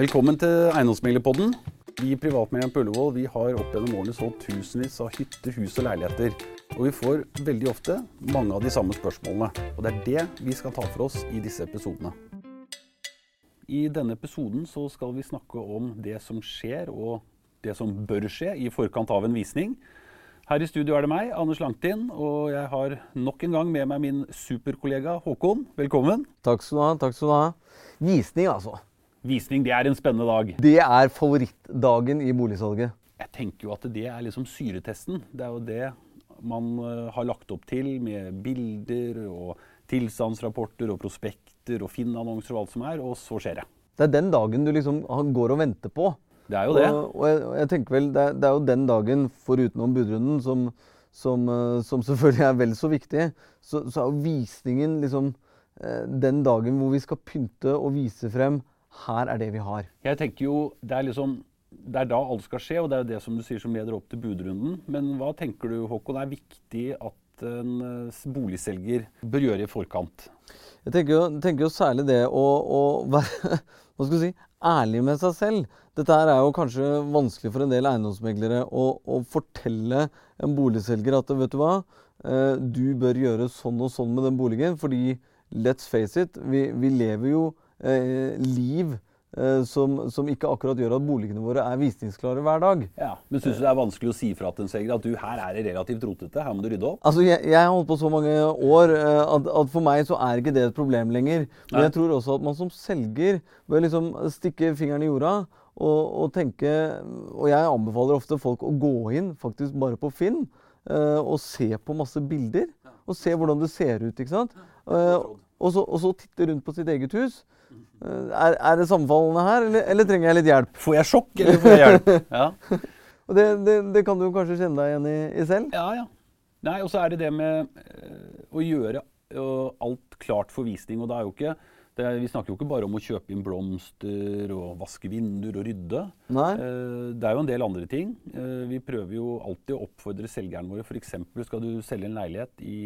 Velkommen til Eiendomsmeglerpodden. Vi i Privatmegleren på Ullevål vi har opp gjennom årene solgt tusenvis av hytter, hus og leiligheter. Og vi får veldig ofte mange av de samme spørsmålene. Og det er det vi skal ta for oss i disse episodene. I denne episoden så skal vi snakke om det som skjer, og det som bør skje i forkant av en visning. Her i studio er det meg, Anders Langtin, og jeg har nok en gang med meg min superkollega Håkon. Velkommen. Takk skal du ha. takk skal du ha. Visning, altså. Visning, det er en spennende dag. Det er favorittdagen i boligsalget. Jeg tenker jo at det er liksom syretesten. Det er jo det man eh, har lagt opp til med bilder og tilstandsrapporter og prospekter og Finn-annonser og alt som er, og så skjer det. Det er den dagen du liksom går og venter på. Det er jo det. Og, og, jeg, jeg, tenker vel, det er, det er, jo den dagen, forutenom budrunden, som, som, eh, som, selvfølgelig er vel så viktig, så, så er jo visningen liksom eh, den dagen hvor vi skal pynte og vise frem her er det vi har. Jeg tenker jo, Det er liksom, det er da alt skal skje, og det er det som du sier som leder opp til budrunden. Men hva tenker du, Håkon, er viktig at en eh, boligselger bør gjøre i forkant? Jeg tenker jo, tenker jo særlig det å, å være hva skal si, ærlig med seg selv. Dette er jo kanskje vanskelig for en del eiendomsmeglere å, å fortelle en boligselger at vet du hva, eh, du bør gjøre sånn og sånn med den boligen. Fordi let's face it, vi, vi lever jo liv eh, som, som, ikke akkurat gjør at boligene våre er visningsklare hver dag. Ja, Men syns du det er vanskelig å si fra til en selger at du her er det relativt rotete, her må du rydde opp? Altså, Jeg, jeg har holdt på så mange år eh, at, at, for meg så er ikke det et problem lenger. Men Nei. jeg tror også at man som selger bør liksom stikke fingeren i jorda og, og, tenke Og jeg anbefaler ofte folk å gå inn faktisk bare på Finn og se på masse bilder. Og se hvordan det ser ut. ikke sant? Og, så, og så titte rundt på sitt eget hus. Eh, er, er, det sammenfallende her, eller, eller, trenger jeg litt hjelp? Får jeg sjokk, eller får jeg hjelp? Ja. og det, det, det, kan du kanskje kjenne deg igjen i, i, selv? Ja, ja. Nei, og så er det det med uh, å gjøre alt klart for visning. Og det er jo ikke er, vi snakker jo ikke bare om å kjøpe inn blomster og vaske vinduer og rydde. Nei. Uh, det er jo en del andre ting. vi prøver jo alltid å oppfordre selgerne våre. F.eks. skal du selge en leilighet i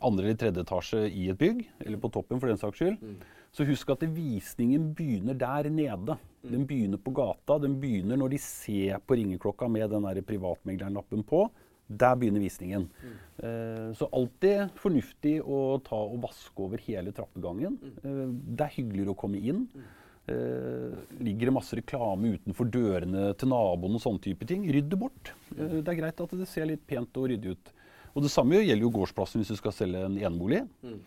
andre eller tredje etasje i et bygg, eller på toppen for den saks skyld. Mm så husk at visningen begynner der nede. Den begynner på gata. Den begynner når de ser på ringeklokka med den privatmeglerlappen på. Der begynner visningen. Mm. Eh, så alltid fornuftig å ta og vaske over hele trappegangen. Eh, det er hyggeligere å komme inn. Eh, ligger det masse reklame utenfor dørene til naboen og sånne type ting, rydd det bort. Eh, det er greit at det ser litt pent og ryddig ut. Og Det samme gjelder jo gårdsplassen hvis du skal selge en enebolig. Mm.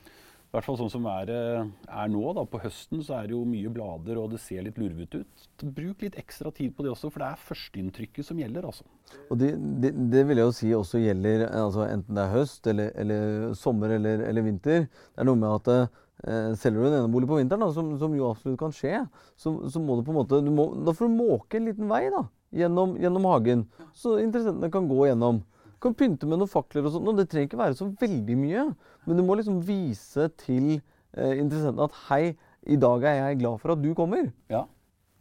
I hvert fall sånn som været er nå. da, På høsten så er det jo mye blader, og det ser litt lurvete ut. Bruk litt ekstra tid på det også, for det er førsteinntrykket som gjelder. altså. Og det, det, det, vil jeg jo si også gjelder altså enten det er høst, eller, eller sommer eller, eller, vinter. Det er noe med at eh, selger du en enebolig på vinteren, da, som, som, jo absolutt kan skje, så, så må du på en måte må, Da får du måke en liten vei da, gjennom, gjennom hagen, så interessentene kan gå gjennom kan pynte med noen fakler og sånt. Og det trenger ikke være så veldig mye. Men du må liksom vise til eh, interessentene at hei, i dag er jeg glad for at du kommer. Ja.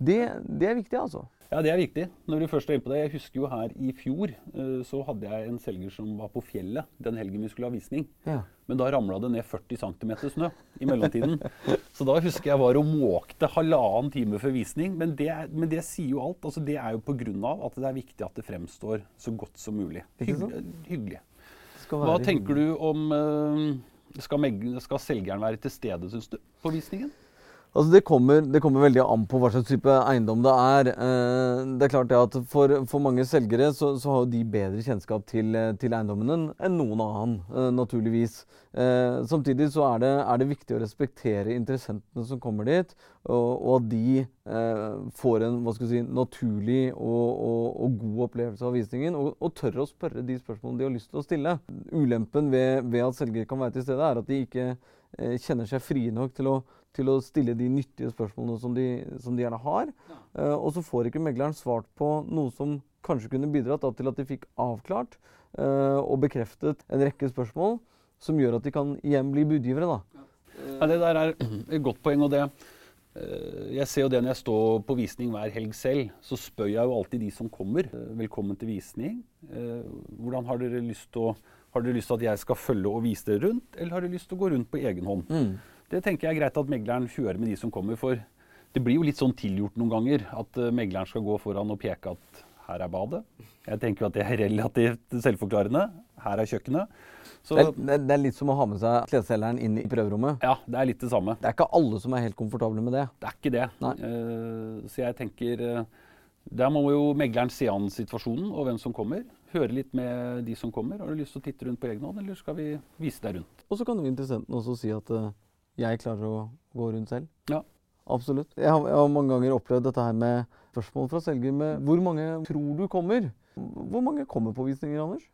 Det, det er viktig, altså. Ja, det er viktig. Når du først er inne på det, Jeg husker jo her i fjor uh, så hadde jeg en selger som var på fjellet den helgen vi skulle ha visning. Ja. Men da ramla det ned 40 cm snø i mellomtiden. så da husker jeg var og måkte halvannen time før visning. Men det, men det sier jo alt. Altså, det er jo pga. at det er viktig at det fremstår så godt som mulig. Hyggelig. hyggelig. Hva tenker du om uh, skal, skal selgeren være til stede, syns du, på visningen? Altså det, kommer, det, kommer, veldig an på hva slags type eiendom det er. Eh, det er klart det at For, for mange selgere så, så, har de bedre kjennskap til, til eiendommen enn noen annen, eh, naturligvis. Eh, samtidig så er det, er det, viktig å respektere interessentene som kommer dit, og, at de får en si, naturlig og, og, og, god opplevelse av visningen, og, og tør å spørre de spørsmålene de har lyst til å stille. Ulempen ved, ved at selgere kan være til stede, er at de ikke kjenner seg frie nok til å til å stille de nyttige spørsmålene som de, som de gjerne har. Uh, og så får ikke megleren svart på noe som kanskje kunne bidratt til at de fikk avklart uh, og bekreftet en rekke spørsmål som gjør at de kan igjen bli budgivere. Da. Ja, det der er et godt poeng. og det eh, jeg ser jo det når jeg står på visning hver helg selv, så spør jeg jo alltid de som kommer. Velkommen til visning. Hvordan har dere lyst til å har dere lyst til at jeg skal følge og vise dere rundt, eller har dere lyst til å gå rundt på egen hånd? Mm. Det tenker jeg er greit at megleren kjører med de som kommer. For Det blir jo litt sånn tilgjort noen ganger at uh, megleren skal gå foran og peke at her er badet. Jeg tenker at det er relativt selvforklarende. Her er kjøkkenet. Så, det, er, det, er, litt som å ha med seg klesselgeren inn i prøverommet. Ja, det er litt det samme. Det er ikke alle som er helt komfortable med det. Det er ikke det. Uh, så jeg tenker uh, Der må jo megleren se an situasjonen og hvem som kommer. Høre litt med de som kommer. Har du lyst til å titte rundt på egen hånd, eller skal vi vise deg rundt? Og så kan jo interessenten også si at uh, jeg klarer å gå rundt selv. Ja. Absolutt. Jeg har, jeg har, mange ganger opplevd dette her med spørsmål fra selger med hvor mange tror du kommer? Hvor mange kommer på visninger, Anders?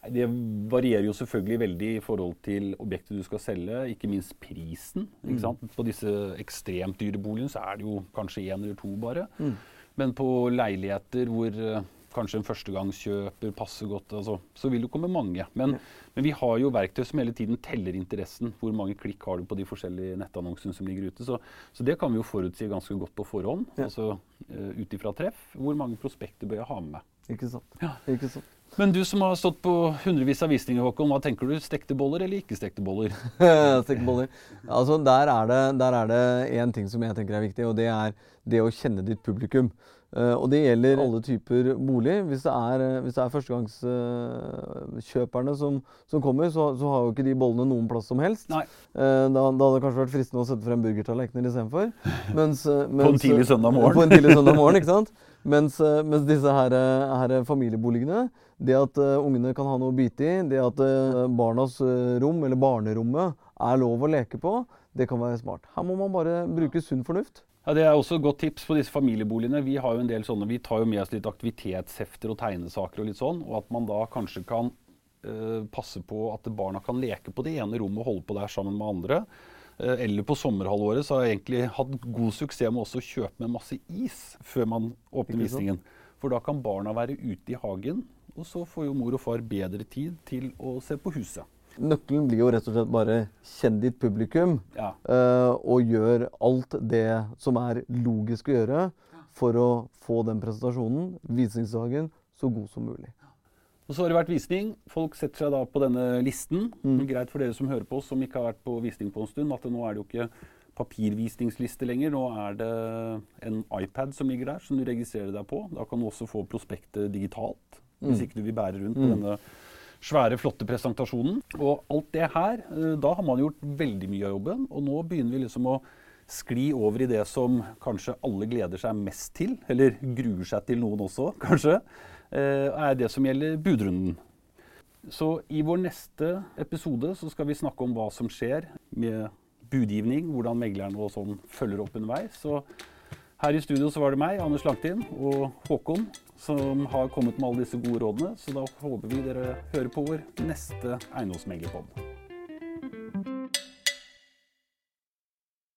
Det varierer jo selvfølgelig veldig i forhold til objektet du skal selge, ikke minst prisen. Ikke mm. På disse ekstremt dyre boligene så er det jo kanskje én eller to bare. Mm. Men på leiligheter hvor uh, kanskje en førstegangskjøper passer godt, altså, så vil det komme mange. Men, ja. men, vi har jo verktøy som hele tiden teller interessen. Hvor mange klikk har du på de forskjellige nettannonsene som ligger ute. Så, så det kan vi jo forutsi ganske godt på forhånd. Ja. Altså uh, ut ifra treff. Hvor mange prospekter bør jeg ha med meg. Ikke sant. Ja. Ikke sant. Men du som har stått på hundrevis av visninger, Håkon, hva tenker du? Stekte boller eller ikke stekte boller? stekte boller. Altså, der er det én ting som jeg tenker er viktig, og det er det å kjenne ditt publikum. Uh, og det gjelder alle typer bolig. Hvis det er, hvis det er førstegangskjøperne som, som, kommer, så, så, har jo ikke de bollene noen plass som helst. Uh, da, da, hadde det kanskje vært fristende å sette frem burgertallerkener istedenfor. Mens, mens, på en tidlig søndag morgen. på en tidlig søndag morgen, ikke sant? Mens, mens disse her, her familieboligene det at uh, ungene kan ha noe å bite i, det at uh, barnas uh, rom, eller barnerommet, er lov å leke på, det kan være smart. Her må man bare bruke sunn fornuft. Ja, Det er også et godt tips på disse familieboligene. Vi har jo en del sånne, vi tar jo med oss litt aktivitetshefter og tegnesaker og litt sånn, og at man da kanskje kan passe på at barna kan leke på det ene rommet og holde på der sammen med andre. Eller på sommerhalvåret så har jeg egentlig hatt god suksess med også å kjøpe med masse is før man åpner visningen. For da kan barna være ute i hagen og så får jo mor og far bedre tid til å se på huset. Nøkkelen blir jo rett og slett bare kjenn ditt publikum, ja. uh, og gjør alt det som er logisk å gjøre for å få den presentasjonen, visningsdagen, så god som mulig. Og så har det vært visning. Folk setter seg da på denne listen. Mm. Greit for dere som hører på oss, som ikke har vært på visning på en stund, at nå er det jo ikke papirvisningsliste lenger. Nå er det en iPad som ligger der, som du registrerer deg på. Da kan du også få prospektet digitalt hvis mm. ikke du vil bære rundt på mm. denne svære, flotte presentasjonen. Og alt det her, eh, da har man gjort veldig mye av jobben. Og nå begynner vi liksom å skli over i det som kanskje alle gleder seg mest til, eller gruer seg til noen også, kanskje, eh, er det som gjelder budrunden. Så i vår neste episode så skal vi snakke om hva som skjer med budgivning, hvordan megleren og sånn følger opp underveis. Så her i studio så var det meg, Anders Langtin, og Håkon som har kommet med alle disse gode rådene. Så da håper vi dere hører på vår neste eiendomsmeglerpod.